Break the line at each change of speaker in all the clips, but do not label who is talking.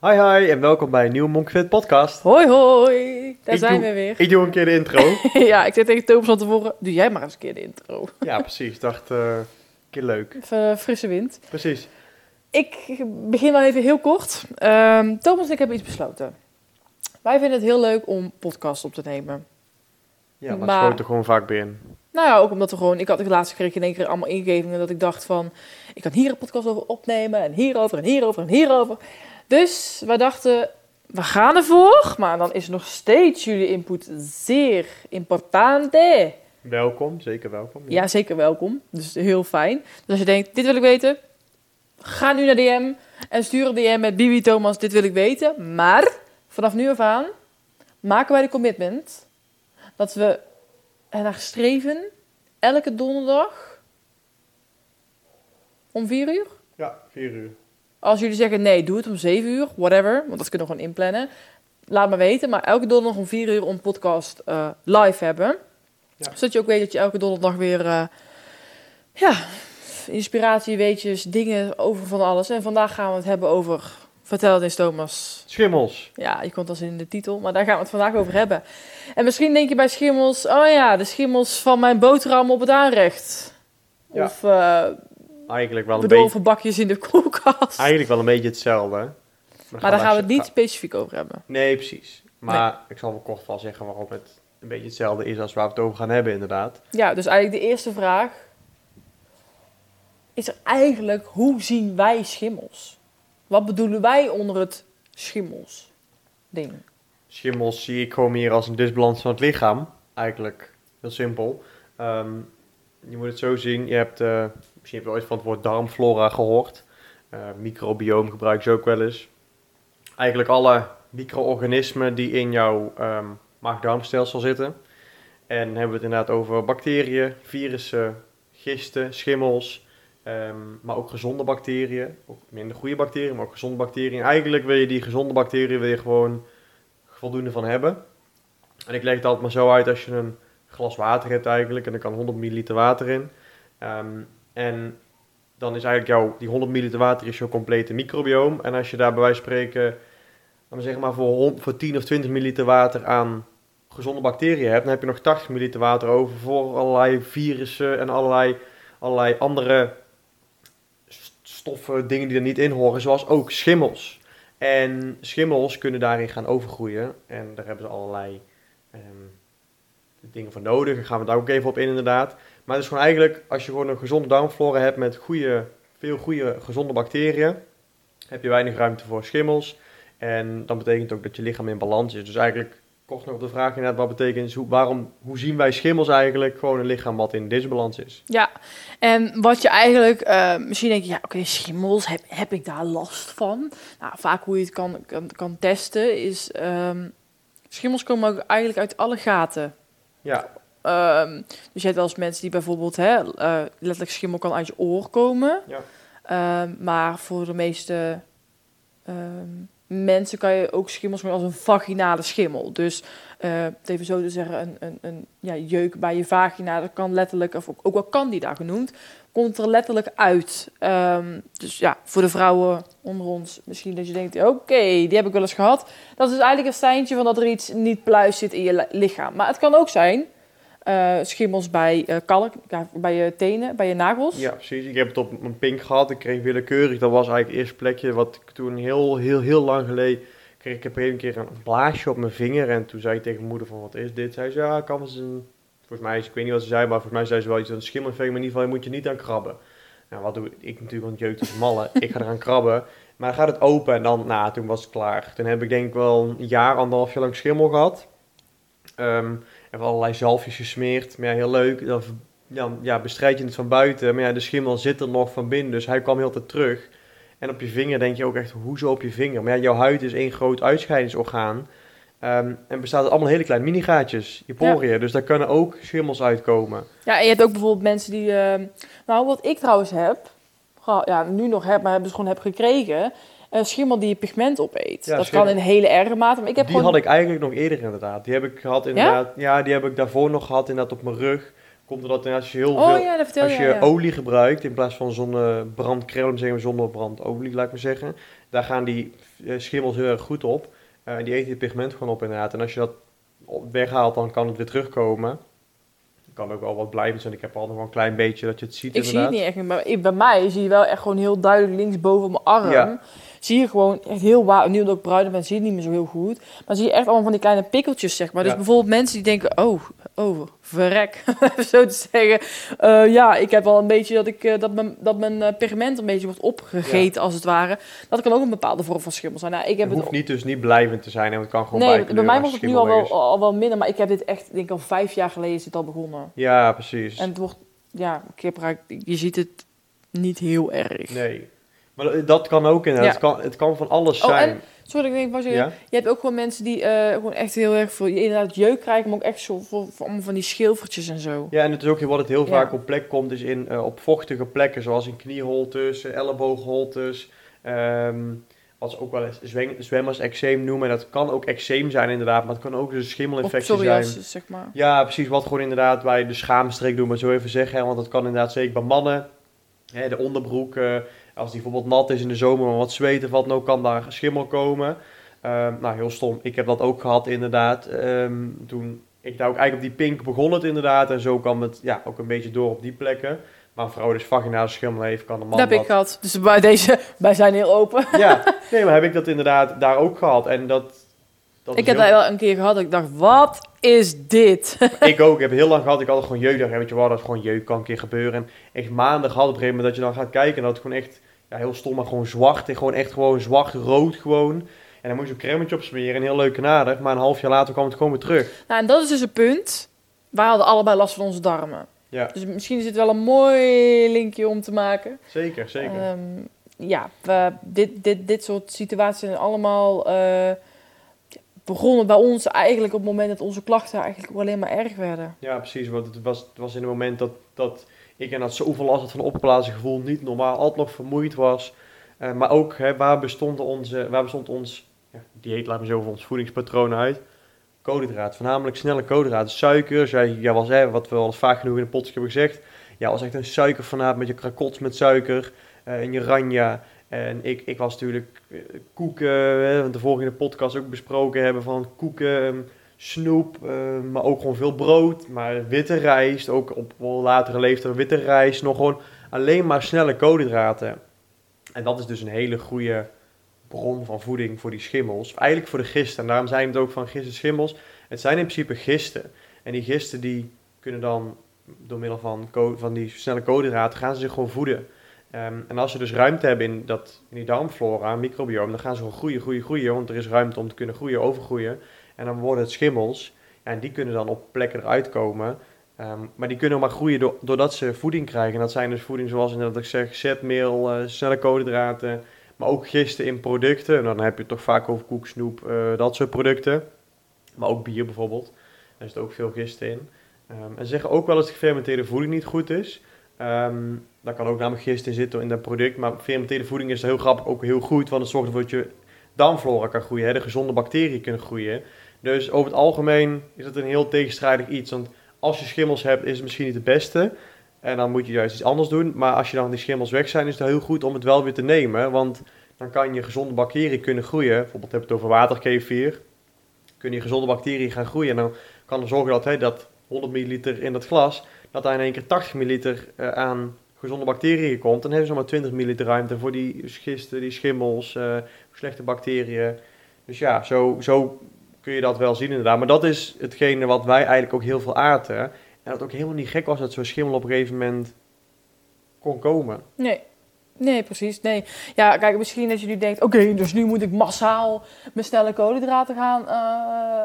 Hi hi en welkom bij een nieuwe Monkey Fit podcast.
Hoi hoi, daar
Ik
zijn
doe-
we weer.
Ik doe een keer de intro.
ja, ik zei tegen Thomas van tevoren, doe jij maar eens een keer de intro.
ja, precies. Ik dacht, eh, een keer leuk.
Even eh, frisse wind.
Precies.
Ik begin wel even heel kort. Ehm, Thomas en ik hebben iets besloten. Wij vinden het heel leuk om podcasts op te nemen.
Ja, maar, er gewoon vaak binnen.
Nou ja, ook omdat we gewoon... Ik had de laatste keer in één keer allemaal ingevingen dat ik dacht van... Ik kan hier een podcast over opnemen en hierover en hierover en hierover. Dus wij dachten, we gaan ervoor. Maar dan is nog steeds jullie input zeer important.
Welkom, zeker welkom.
Ja, zeker welkom. Dus heel fijn. Dus als je denkt, dit wil ik weten... Ga nu naar DM en stuur een DM met Bibi Thomas, dit wil ik weten. Maar vanaf nu af aan maken wij de commitment dat we ernaar streven elke donderdag om 4 uur.
Ja, vier uur.
Als jullie zeggen nee, doe het om 7 uur, whatever, want dat kunnen we gewoon inplannen. Laat maar weten, maar elke donderdag om 4 uur een podcast eh, live hebben.
Ja.
Zodat je ook weet dat je elke donderdag weer eh, ja, inspiratie, weetjes, dingen over van alles. En vandaag gaan we het hebben over, vertel het eens Thomas.
Schimmels.
Ja, je komt als in de titel, maar daar gaan we het vandaag over hebben. En misschien denk je bij schimmels, oh ja, de schimmels van mijn boterham op het aanrecht.
Ja.
Of eh
Eigenlijk wel een beetje,
bakjes in de koelkast.
eigenlijk wel een beetje hetzelfde.
Maar daar gaan we het niet specifiek over hebben.
Nee, precies. Maar ik zal wel kort wel zeggen waarom het een beetje hetzelfde is als waar we het over gaan hebben, inderdaad.
Ja, dus eigenlijk de eerste vraag is er eigenlijk, hoe zien wij schimmels? Wat bedoelen wij onder het schimmels ding?
Schimmels zie ik gewoon meer als een disbalans van het lichaam. Eigenlijk heel simpel. Ehm, je moet het zo zien. Je hebt, eh, misschien heb je ooit van het woord darmflora gehoord. Eh microbioom gebruik je ook wel eens. Eigenlijk alle micro-organismen die in jouw ehm maag-darmstelsel zitten. En hebben we het inderdaad over bacteriën, virussen, gisten, schimmels. ehm, maar ook gezonde bacteriën. Ook minder goede bacteriën, maar ook gezonde bacteriën. Eigenlijk wil je die gezonde bacteriën je gewoon voldoende van hebben. En ik leg het altijd maar zo uit als je een glas water hebt eigenlijk. En er kan 100 milliliter water in. Ehm, en dan is eigenlijk jouw, die 100 milliliter water is jouw complete microbioom. En als je daar bij wijze van spreken, zeggen maar voor, hon- voor 10 of 20 milliliter water aan gezonde bacteriën hebt, dan heb je nog 80 milliliter water over voor allerlei virussen en allerlei, allerlei andere st- stoffen, dingen die er niet in horen, zoals ook schimmels. En schimmels kunnen daarin gaan overgroeien. En daar hebben ze allerlei ehm, dingen voor nodig. Daar gaan we daar ook even op in, inderdaad. Maar het is gewoon eigenlijk, als je gewoon een gezonde darmflora hebt met goede, veel goede, gezonde bacteriën, heb je weinig ruimte voor schimmels. En dan betekent ook dat je lichaam in balans is. Dus eigenlijk, kort nog op de vraag inderdaad, wat betekent, is hoe, waarom, hoe zien wij schimmels eigenlijk? Gewoon een lichaam wat in disbalans is.
Ja, en wat je eigenlijk, eh, misschien denk je, ja, oké, schimmels, heb, heb ik daar last van? Nou, vaak hoe je het kan, kan, kan testen is, ehm, schimmels komen ook eigenlijk uit alle gaten.
Ja,
Ehm, dus je hebt wel eens mensen die bijvoorbeeld, hè, eh, letterlijk schimmel kan uit je oor komen.
Ja.
Ehm, maar voor de meeste ehm, mensen kan je ook schimmels als een vaginale schimmel. Dus eh, even zo te zeggen, een, een, een ja, jeuk bij je vagina, dat kan letterlijk, of ook, ook wel candida genoemd, komt er letterlijk uit. Dus ja, voor de vrouwen onder ons, misschien dat je denkt, oké, die heb ik wel eens gehad. Dat is eigenlijk een seintje van dat er iets niet pluis zit in je li- lichaam. Maar het kan ook zijn, eh, schimmels bij eh, kalk, ja, bij je tenen, bij je nagels.
Ja, precies. Ik heb het op mijn pink gehad. Ik kreeg willekeurig. Dat was eigenlijk het eerste plekje wat ik toen heel, heel, heel lang geleden... kreeg ik op een keer een blaasje op mijn vinger. En toen zei ik tegen mijn moeder van, wat is dit? Zij zei, ja, kan wel eens een... Volgens mij, is- ik weet niet wat ze zei, maar volgens mij zei ze wel iets van een schimmelinfectie. Maar in ieder geval, je moet je niet aan krabben. Nou, wat doe ik? Natuurlijk, want jeugd als malle. ik ga eraan krabben. Maar dan gaat het open en dan, nou, toen was het klaar. Toen heb ik denk ik wel een jaar, anderhalf jaar lang schimmel gehad. Ehm heb allerlei zalfjes gesmeerd. Maar ja, heel leuk. Dan ja, ja, bestrijd je het van buiten. Maar ja, de schimmel zit er nog van binnen. Dus hij kwam heel tijd terug. En op je vinger denk je ook echt, hoezo op je vinger? Maar ja, jouw huid is één groot uitscheidingsorgaan. Ehm, en bestaat uit allemaal hele kleine mini-gaatjes, je poriën. Dus daar kunnen ook schimmels uitkomen.
Ja, en je hebt ook bijvoorbeeld mensen die... eh, nou, wat ik trouwens heb... Ja, nu nog heb, maar dus gewoon heb gekregen... Een schimmel die je pigment opeet.
Ja,
dat
schimmel.
kan in hele erge mate. Maar ik heb
die
gewoon...
had ik eigenlijk nog eerder inderdaad. Die heb ik gehad inderdaad. Ja? die heb ik daarvoor nog gehad inderdaad op mijn rug. Komt omdat als je heel
Oh
veel...
ja, dat vertel
Als
je.
olie gebruikt in plaats van zonnebrandcrème, zeggen we zonnebrandolie, laat ik maar zeggen. Daar gaan die eh, schimmels heel erg goed op. Eh, en die eten het pigment gewoon op inderdaad. En als je dat weghaalt, dan kan het weer terugkomen. Kan ook wel wat blijvend zijn. Ik heb al nog wel een klein beetje dat je het ziet
Ik zie het niet echt, maar bij mij zie je wel echt gewoon heel duidelijk linksboven op mijn arm.
Ja.
Zie je gewoon echt heel waar. Nu dat ik bruiner ben, zie je het niet meer zo heel goed. Maar zie je echt allemaal van die kleine pikkeltjes, zeg maar. Dus
Ja.
bijvoorbeeld mensen die denken, oh, oh, verrek, zo te zeggen. Eh, ja, ik heb wel een beetje dat, ik, eh, dat mijn, dat mijn eh, pigment een beetje wordt opgegeten, als het ware. Dat kan ook een bepaalde vorm van schimmel zijn. Nou, ik heb
Het
het
hoeft niet, dus niet blijvend te zijn en het kan gewoon
Nee, bij mij wordt het nu al wel, al wel minder, maar ik heb dit echt, ik denk al vijf jaar geleden is het al begonnen.
Ja, precies.
En het wordt, ja, kipruik, je ziet het niet heel erg.
Nee. Maar dat kan ook inderdaad. Het, kan, het kan van alles
Oh,
zijn.
en- Sorry, ik denk, was je,
ja?
je hebt ook gewoon mensen die eh, gewoon echt heel erg veel, inderdaad jeuk krijgen, maar ook echt zo voor, voor allemaal van die schilfertjes en zo.
Ja, en het is ook wat het heel
Ja.
vaak op plek komt, is in, eh, op vochtige plekken, zoals in knieholtes, eh, elleboogholtes. ehm wat ze ook wel eens zwem, zwemmers-eczeem noemen. En dat kan ook eczeem zijn inderdaad, maar het kan ook dus een schimmelinfectie zijn.
zeg maar.
Ja, precies. Wat gewoon inderdaad bij de schaamstreek doen, maar zo even zeggen. hè, Want dat kan inderdaad zeker bij mannen. Hè, de onderbroek, eh, als die bijvoorbeeld nat is in de zomer, maar wat zweet of wat nou, kan daar schimmel komen. Ehm, nou, heel stom. Ik heb dat ook gehad inderdaad. Ehm, toen ik daar ook eigenlijk op die pink begon het inderdaad. En zo kwam het ja, ook een beetje door op die plekken. Maar een vrouw dus vaginale schimmel heeft, kan een man
Dat heb ik gehad. Dus bij deze, wij zijn heel open.
Ja, nee, maar heb ik dat inderdaad daar ook gehad. En dat... dat
ik heb dat wel een keer gehad ik dacht, wat is dit?
ik ook. Ik heb heel lang gehad. Ik had gewoon jeuk. Dacht, weet je wel, dat is gewoon jeuk. Kan een keer gebeuren. En echt maanden gehad op een gegeven moment dat je dan gaat kijken. En dat het gewoon echt, ja, heel stom, maar gewoon zwart. En gewoon echt gewoon zwart-rood gewoon. En dan moest je een cremmetje op smeren. En heel leuk en aardig. Maar een half jaar later kwam het gewoon weer terug.
nou, en dat is dus een punt. Wij hadden allebei last van onze darmen.
Ja,
Dus misschien is dit wel een mooi linkje om te maken.
zeker, zeker.
Ehm, ja, we, dit, dit, dit soort situaties zijn allemaal eh, begonnen bij ons eigenlijk op het moment dat onze klachten eigenlijk alleen maar erg werden.
Ja, precies. Want het was, was in het moment dat, dat ik en dat zoveel last had van opgeblazen gevoel. Niet normaal. Altijd nog vermoeid was. Eh, maar ook, hè, waar, bestond onze, waar bestond ons ja, dieet, laat me zo over ons voedingspatroon uit? Koolhydraten. Voornamelijk snelle koolhydraten. Suiker. Jij, jij was, hè, wat we al vaak genoeg in de podcast hebben gezegd. Ja, was echt een suikerfanaat met je krakots met suiker. eh, en je. En ik, ik was natuurlijk eh, koeken, want de vorige podcast ook besproken hebben van koeken, ehm, snoep, eh, maar ook gewoon veel brood, maar witte rijst, ook op latere leeftijd witte rijst, nog gewoon alleen maar snelle koolhydraten. En dat is dus een hele goede bron van voeding voor die schimmels, eigenlijk voor de gisten. En daarom zijn het ook van gisten schimmels. Het zijn in principe gisten. En die gisten die kunnen dan door middel van, van die snelle koolhydraten gaan ze zich gewoon voeden. Ehm, en als ze dus ruimte hebben in, dat, in die darmflora, microbiome, dan gaan ze gewoon groeien, groeien, groeien. Want er is ruimte om te kunnen groeien, overgroeien. En dan worden het schimmels. En die kunnen dan op plekken eruit komen. Ehm, maar die kunnen maar groeien door, doordat ze voeding krijgen. En dat zijn dus voeding zoals inderdaad ik zeg, zetmeel, eh, snelle koolhydraten. Maar ook gisten in producten. En dan heb je het toch vaak over koek, snoep, eh, dat soort producten. Maar ook bier bijvoorbeeld. Daar zit ook veel gisten in. Ehm, en ze zeggen ook wel dat gefermenteerde voeding niet goed is. Ehm, daar kan ook namelijk gist in zitten in dat product. Maar fermenteerde voeding is heel grappig ook heel goed. Want het zorgt ervoor dat je darmflora kan groeien. De gezonde bacteriën kunnen groeien. Dus over het algemeen is het een heel tegenstrijdig iets. Want als je schimmels hebt, is het misschien niet het beste. En dan moet je juist iets anders doen. Maar als je dan die schimmels weg zijn, is het heel goed om het wel weer te nemen. Want dan kan je gezonde bacteriën kunnen groeien. Bijvoorbeeld heb je het over waterkefir. Kunnen je gezonde bacteriën gaan groeien. En dan kan er zorgen dat, hè, dat 100 milliliter in dat glas, dat daar in één keer 80 milliliter eh, aan gezonde bacteriën komt. Dan hebben ze maar 20 milliliter ruimte voor die gisten, die schimmels, eh, slechte bacteriën. Dus ja, zo, zo kun je dat wel zien inderdaad. Maar dat is hetgene wat wij eigenlijk ook heel veel aten. En dat ook helemaal niet gek was dat zo'n schimmel op een gegeven moment kon komen.
Nee. Nee, precies. Nee. Ja, kijk, misschien dat je nu denkt, oké, dus nu moet ik massaal mijn snelle koolhydraten gaan eh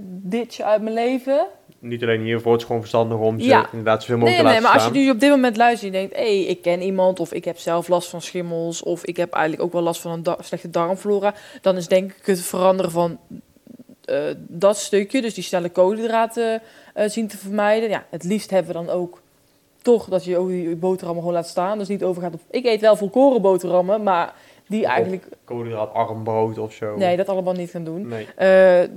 ditchen uit mijn leven.
Niet alleen hiervoor, het is gewoon verstandig om ze
Ja.
inderdaad zoveel
Nee,
mogelijk
nee,
te
maar
laten
als je nu op dit moment luistert en je denkt, hé, hey, ik ken iemand of ik heb zelf last van schimmels of ik heb eigenlijk ook wel last van een da- slechte darmflora, dan is denk ik het veranderen van eh, dat stukje, dus die snelle koolhydraten eh, zien te vermijden. Ja, het liefst hebben we dan ook toch dat je ook die boterhammen gewoon laat staan. Dus niet overgaat op... Ik eet wel volkoren boterhammen, maar die
Of-
eigenlijk...
Koolhydraatarm brood of zo.
Nee, dat allemaal niet gaan doen.
Nee.
Eh,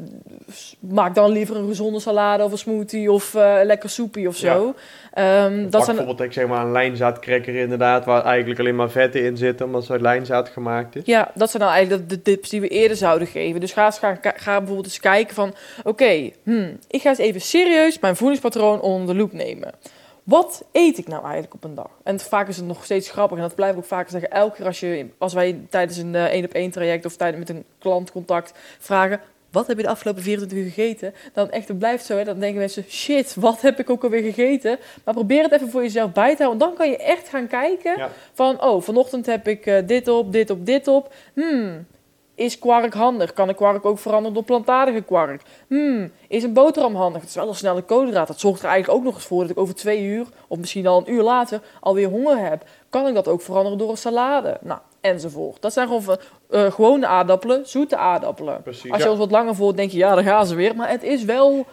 maak dan liever een gezonde salade of een smoothie of eh, lekker soepie of zo. Ehm, dat zijn
bijvoorbeeld ik zeg maar een lijnzaadcracker inderdaad, waar eigenlijk alleen maar vetten in zitten, omdat ze uit lijnzaad gemaakt is.
Ja, dat zijn nou eigenlijk de tips die we eerder zouden geven. Dus ga, eens gaan, ga bijvoorbeeld eens kijken van... Oké, hmm, ik ga eens even serieus mijn voedingspatroon onder de loep nemen. Wat eet ik nou eigenlijk op een dag? En vaak is het nog steeds grappig. En dat blijf ik ook vaker zeggen. Elke keer als, je, als wij tijdens een eh, één-op-één traject... of tijdens met een klantcontact vragen... Wat heb je de afgelopen 24 uur gegeten? Dan echt, het blijft zo. Hè? Dan denken mensen, shit, wat heb ik ook alweer gegeten? Maar probeer het even voor jezelf bij te houden. Want dan kan je echt gaan kijken
Ja.
van... Oh, vanochtend heb ik eh, dit op, dit op, dit op. Hmm, is kwark handig? Kan ik kwark ook veranderen door plantaardige kwark? Hmm, is een boterham handig? Het is wel een snelle koolhydraat. Dat zorgt er eigenlijk ook nog eens voor dat ik over twee uur... of misschien al een uur later alweer honger heb. Kan ik dat ook veranderen door een salade? Nou, enzovoort. Dat zijn gewoon van, eh, gewone aardappelen, zoete aardappelen.
Precies.
Als je
ja.
ons wat langer voelt, denk je, ja, daar gaan ze weer. Maar het is wel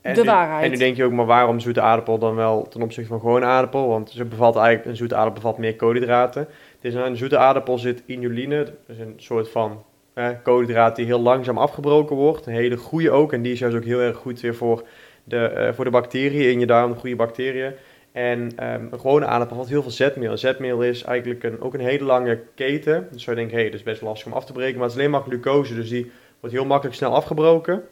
En
de
nu-
waarheid.
En nu denk je ook, maar waarom zoete aardappel dan wel ten opzichte van gewone aardappel? Want ze bevat eigenlijk, een zoete aardappel bevat meer koolhydraten. In een zoete aardappel zit inuline, dat is een soort van eh, koolhydraat die heel langzaam afgebroken wordt. Een hele goede ook, en die is juist ook heel erg goed weer voor de, eh, voor de bacteriën in je darm, de goede bacteriën. En ehm, een gewone aardappel bevat heel veel zetmeel. Zetmeel is eigenlijk een, ook een hele lange keten. Dus zou je denken, hé, hey, dat is best lastig om af te breken. Maar het is alleen maar glucose, dus die wordt heel makkelijk snel afgebroken.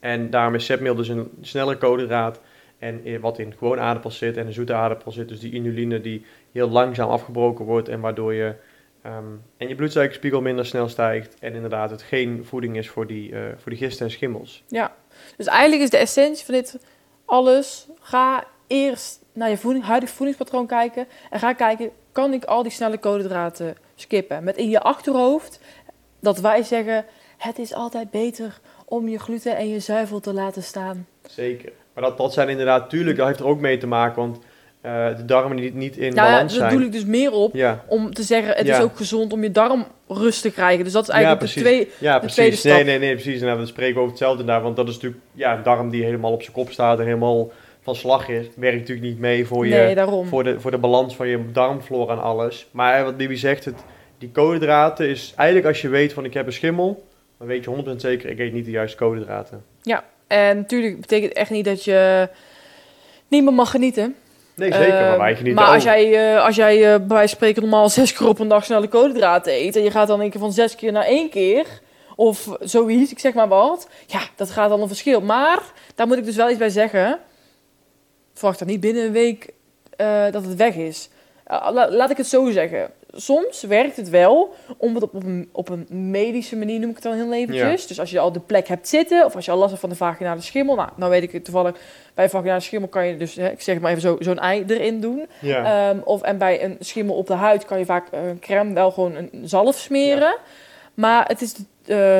En daarom is zetmeel dus een snelle koolhydraat. En eh, wat in gewone aardappels zit en een zoete aardappel zit, dus die inuline die heel langzaam afgebroken wordt. En waardoor je ehm, en je bloedsuikerspiegel minder snel stijgt. En inderdaad het geen voeding is voor die, eh, voor die gisten en schimmels.
Ja, dus eigenlijk is de essentie van dit alles. Ga eerst naar je voeding, huidig voedingspatroon kijken. En ga kijken, kan ik al die snelle koolhydraten skippen? Met in je achterhoofd dat wij zeggen, het is altijd beter om je gluten en je zuivel te laten staan.
Zeker. Maar dat, dat zijn inderdaad, tuurlijk, dat heeft er ook mee te maken. Want eh, de darmen die niet in
Nou ja,
balans
daar
zijn.
doe ik dus meer op.
Ja,
Om te zeggen, het
Ja.
is ook gezond om je darm rust te krijgen. Dus dat is
Ja,
eigenlijk de
precies.
twee...
ja
De tweede
precies.
stap.
Nee, nee, nee, precies. En we spreken over hetzelfde daar. Want dat is natuurlijk ja, een darm die helemaal op zijn kop staat en helemaal van slag is. Werkt natuurlijk niet mee voor je,
Nee,
voor de, voor de balans van je darmflora en alles. Maar wat Bibi zegt, het, die koolhydraten is eigenlijk als je weet van ik heb een schimmel, dan weet je 100% zeker, ik eet niet de juiste koolhydraten.
En natuurlijk betekent echt niet dat je niet meer mag genieten.
Nee, zeker, maar
Ehm,
wij genieten
maar als jij, eh, als jij eh, bij wijze van spreken normaal zes keer op een dag snelle koolhydraten eet... en je gaat dan een keer van zes keer naar één keer... of zoiets, ik zeg maar wat... ja, dat gaat dan een verschil. Maar daar moet ik dus wel iets bij zeggen. Verwacht dan niet binnen een week eh, dat het weg is. Eh, la- laat ik het zo zeggen. Soms werkt het wel om het op, op, een, op een medische manier, noem ik het dan heel eventjes. Dus als je al de plek hebt zitten, of als je al last hebt van de vaginale schimmel. Nou, nou weet ik het toevallig, bij vaginale schimmel kan je dus, hè, ik zeg het maar even zo, zo'n ei erin doen.
Ja,
Ehm, of, en bij een schimmel op de huid kan je vaak een crème wel gewoon een zalf smeren. Maar het is de,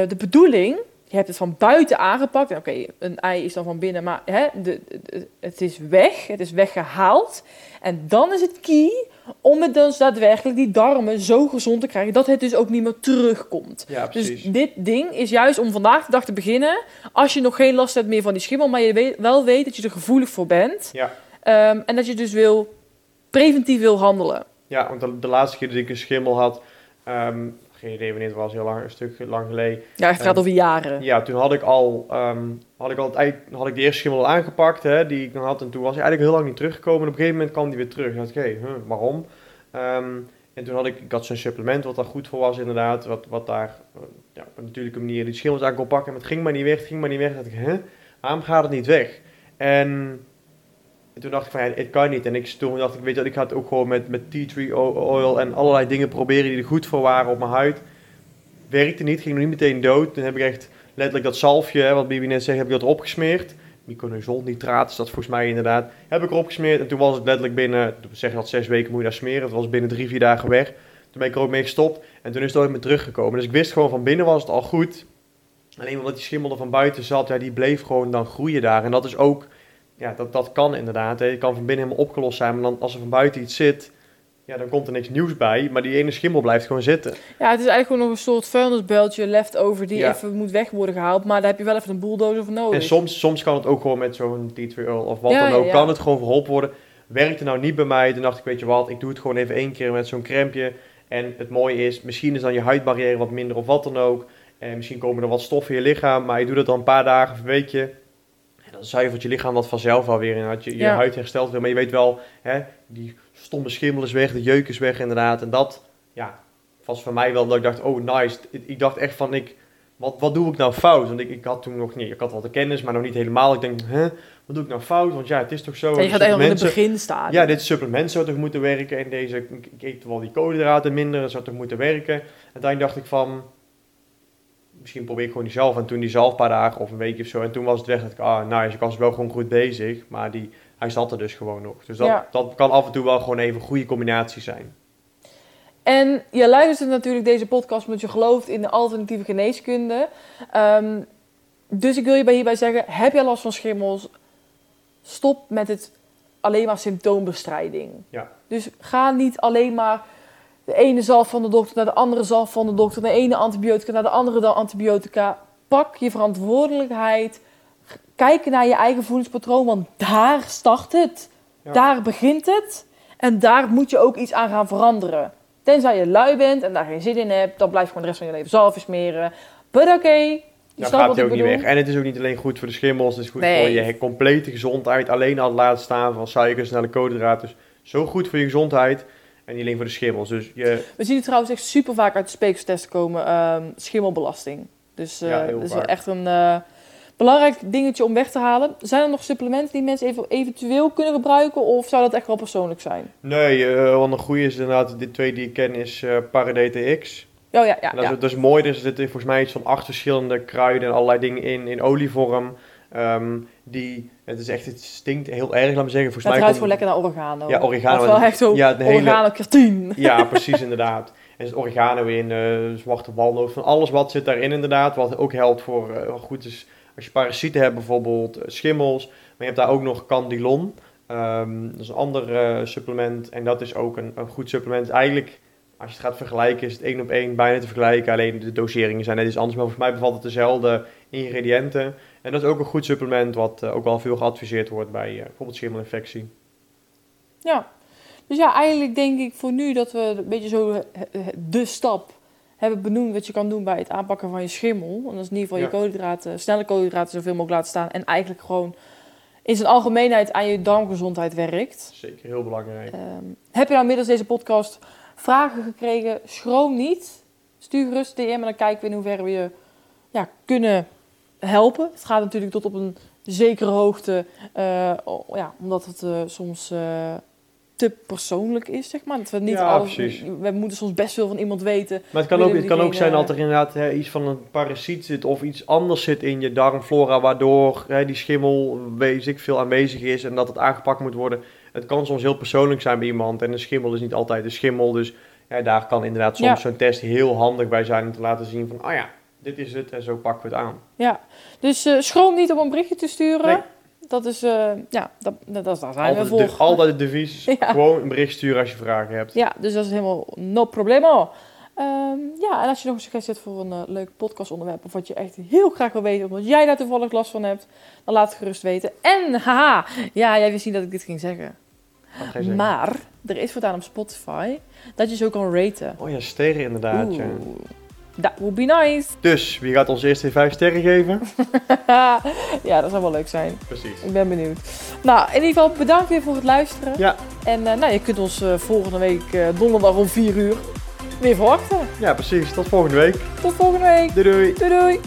eh, de bedoeling, je hebt het van buiten aangepakt. Oké, een ei is dan van binnen, maar hè, de, de- het is weg, het is weggehaald. En dan is het key om het dus daadwerkelijk die darmen zo gezond te krijgen dat het dus ook niet meer terugkomt.
ja, precies.
Dus dit ding is juist om vandaag de dag te beginnen. Als je nog geen last hebt meer van die schimmel, maar je weet, wel weet dat je er gevoelig voor bent.
Ja.
Ehm, en dat je dus wil preventief wil handelen.
Ja, want de, de laatste keer dat ik een schimmel had, ehm, geen idee wanneer het was, heel lang, een stuk lang geleden.
Ja, het gaat over jaren.
Ja, toen had ik al, ehm, had ik al het, had ik de eerste schimmel al aangepakt, hè, die ik had. En toen was hij eigenlijk heel lang niet teruggekomen. En op een gegeven moment kwam die weer terug. En dacht ik, hé, huh, waarom? Ehm, en toen had ik, ik had zo'n supplement wat daar goed voor was inderdaad. Wat, wat daar eh, ja, op een natuurlijke manier die schimmels aan kon pakken. Maar het ging maar niet weg, het ging maar niet weg. Dacht ik, hè, waarom gaat het niet weg? En, en toen dacht ik van, ja, het kan niet. En ik, toen dacht ik, weet je ik het ook gewoon met, met tea tree oil en allerlei dingen proberen die er goed voor waren op mijn huid. Werkte niet, ging nog niet meteen dood. Toen heb ik echt letterlijk dat zalfje, hè, wat Bibi net zegt, heb ik dat erop gesmeerd. Myconazol nitraat is dat volgens mij inderdaad. Heb ik erop gesmeerd en toen was het letterlijk binnen, zeg dat zes weken moet je daar smeren. Het was binnen drie, vier dagen weg. Toen ben ik er ook mee gestopt en toen is het ooit meer teruggekomen. Dus ik wist gewoon van binnen was het al goed. Alleen omdat die schimmel er van buiten zat, ja, die bleef gewoon dan groeien daar. En dat is ook, ja, dat, dat kan inderdaad. Hè. Het kan van binnen helemaal opgelost zijn, maar dan, als er van buiten iets zit, ja, dan komt er niks nieuws bij, maar die ene schimmel blijft gewoon zitten.
Ja, het is eigenlijk gewoon nog een soort vuilnisbeltje leftover die
Ja.
even moet weg worden gehaald. Maar daar heb je wel even een bulldozer voor nodig.
En soms, soms kan het ook gewoon met zo'n tea tree oil of wat
Ja,
dan ook,
ja.
kan het gewoon verholpen worden. Werkte nou niet bij mij, toen dacht ik, weet je wat, ik doe het gewoon even één keer met zo'n crempje. En het mooie is, misschien is dan je huidbarrière wat minder of wat dan ook. En misschien komen er wat stoffen in je lichaam, maar je doet het dan een paar dagen of een weekje. En dan zuivert je lichaam dat vanzelf wel weer in. Je, je
Ja.
huid herstelt weer, maar je weet wel, hè, die stomme schimmel is weg, de jeuk is weg inderdaad. En dat, ja, was voor mij wel dat ik dacht, oh nice. Ik- dacht echt van, ik, wat, wat doe ik nou fout? Want ik, ik had toen nog niet, ik had wel de kennis, maar nog niet helemaal. Ik denk, hè, wat doe ik nou fout? Want ja, het is toch zo.
Ja, je gaat nog in het
supplementen-
beginstadium.
ja, dit supplement zou toch moeten werken en deze, ik eet wel die koolhydraten minder, dat zou toch moeten werken. Uiteindelijk dacht ik van, misschien probeer ik gewoon die zalf. En toen die zalf een paar dagen of een weekje of zo, en toen was het weg. Dat ik, ah nice, ik was wel gewoon goed bezig, maar die, hij zat er dus gewoon nog. Dus dat,
Ja.
dat kan af en toe wel gewoon even een goede combinatie zijn.
En je luistert natuurlijk deze podcast omdat je gelooft in de alternatieve geneeskunde. Ehm, dus ik wil je bij hierbij zeggen, heb je last van schimmels? Stop met het alleen maar symptoombestrijding.
Ja.
Dus ga niet alleen maar de ene zalf van de dokter naar de andere zalf van de dokter, de ene antibiotica naar de andere dan antibiotica. Pak je verantwoordelijkheid. Kijk naar je eigen voedingspatroon, want daar start het.
Ja.
Daar begint het. En daar moet je ook iets aan gaan veranderen. Tenzij je lui bent en daar geen zin in hebt, dan blijf je gewoon de rest van je leven zalf smeren. But oké, je
Dan gaat hij
ik
ook niet weg. En het is ook niet alleen goed voor de schimmels, het is goed
Nee.
voor je complete gezondheid. Alleen al het laten staan van suikers naar de koolhydraten. Dus zo goed voor je gezondheid en niet alleen voor de schimmels. Dus je,
We zien het trouwens echt super vaak uit de speekselstesten komen, ehm, schimmelbelasting. Dus eh
Ja,
dat is wel echt een eh, belangrijk dingetje om weg te halen. Zijn er nog supplementen die mensen even, eventueel kunnen gebruiken of zou dat echt wel persoonlijk zijn?
Nee, eh wat een goede is inderdaad, de twee die ik ken is Paradate X.
Oh ja, ja,
dat,
ja.
is, dat is mooi, dus er zitten volgens mij iets van acht verschillende kruiden en allerlei dingen in, in olievorm. Ehm, die, het is echt, het stinkt heel erg, laat me zeggen. Volgens
Het
mij
ruikt gewoon lekker naar oregano.
Ja, oregano.
Dat is wel echt zo
Ja,
oregano.
Ja, precies inderdaad. Er zit oregano in, eh, zwarte walnoot, van alles wat zit daarin inderdaad. Wat ook helpt voor, eh, goed is als je parasieten hebt, bijvoorbeeld eh, schimmels. Maar je hebt daar ook nog candilon. Ehm, dat is een ander supplement en dat is ook een, een goed supplement. Eigenlijk, als je het gaat vergelijken, is het één op één bijna te vergelijken. Alleen de doseringen zijn net iets anders, maar volgens mij bevat het dezelfde ingrediënten. En dat is ook een goed supplement wat eh, ook wel veel geadviseerd wordt bij eh, bijvoorbeeld schimmelinfectie.
Ja. Dus ja, eigenlijk denk ik voor nu dat we een beetje zo eh, de stap hebben benoemd wat je kan doen bij het aanpakken van je schimmel. En dat is in ieder geval je koolhydraten, snelle koolhydraten zoveel mogelijk laten staan. En eigenlijk gewoon in zijn algemeenheid aan je darmgezondheid werkt.
Zeker heel belangrijk.
Ehm, heb je nou middels deze podcast vragen gekregen? Schroom niet. Stuur gerust DM en dan kijken we in hoeverre we je ja, kunnen helpen. Het gaat natuurlijk tot op een zekere hoogte, eh, oh, ja, omdat het eh, soms eh, te persoonlijk is, zeg maar. Dat we niet
Ja,
alles,
precies.
we moeten soms best veel van iemand weten.
Maar het kan ook, het kan ook zijn dat er inderdaad hè, iets van een parasiet zit of iets anders zit in je darmflora, waardoor hè, die schimmel weet ik veel aanwezig is en dat het aangepakt moet worden. Het kan soms heel persoonlijk zijn bij iemand en een schimmel is niet altijd een schimmel. Dus ja, daar kan inderdaad soms
Ja.
zo'n test heel handig bij zijn om te laten zien van, ah ja, dit is het en zo pakken we het aan.
Ja, dus eh, schroom niet om een berichtje te sturen.
Nee.
Dat is, eh, ja, dat, dat, zijn we
Altijd,
voor.
de, altijd het devies,
Ja.
gewoon een bericht sturen als je vragen hebt.
Ja, dus dat is helemaal no problemo. Ehm, ja, en als je nog een suggestie hebt voor een eh, leuk podcastonderwerp... of wat je echt heel graag wil weten... omdat jij daar toevallig last van hebt... dan laat het gerust weten. En, haha, ja, jij wist niet dat ik dit ging zeggen? Maar, er is voortaan op Spotify... dat je zo kan raten.
Oh ja, sterren inderdaad. Ja.
That would be nice.
Dus, wie gaat ons eerst weer vijf sterren geven?
ja, dat zou wel leuk zijn.
Precies.
Ik ben benieuwd. Nou, in ieder geval bedankt weer voor het luisteren.
Ja,
En eh, nou, je kunt ons eh, volgende week eh, donderdag om 4 uur weer verwachten.
ja, precies. Tot volgende week.
Tot volgende week.
Doei doei.
Doei doei.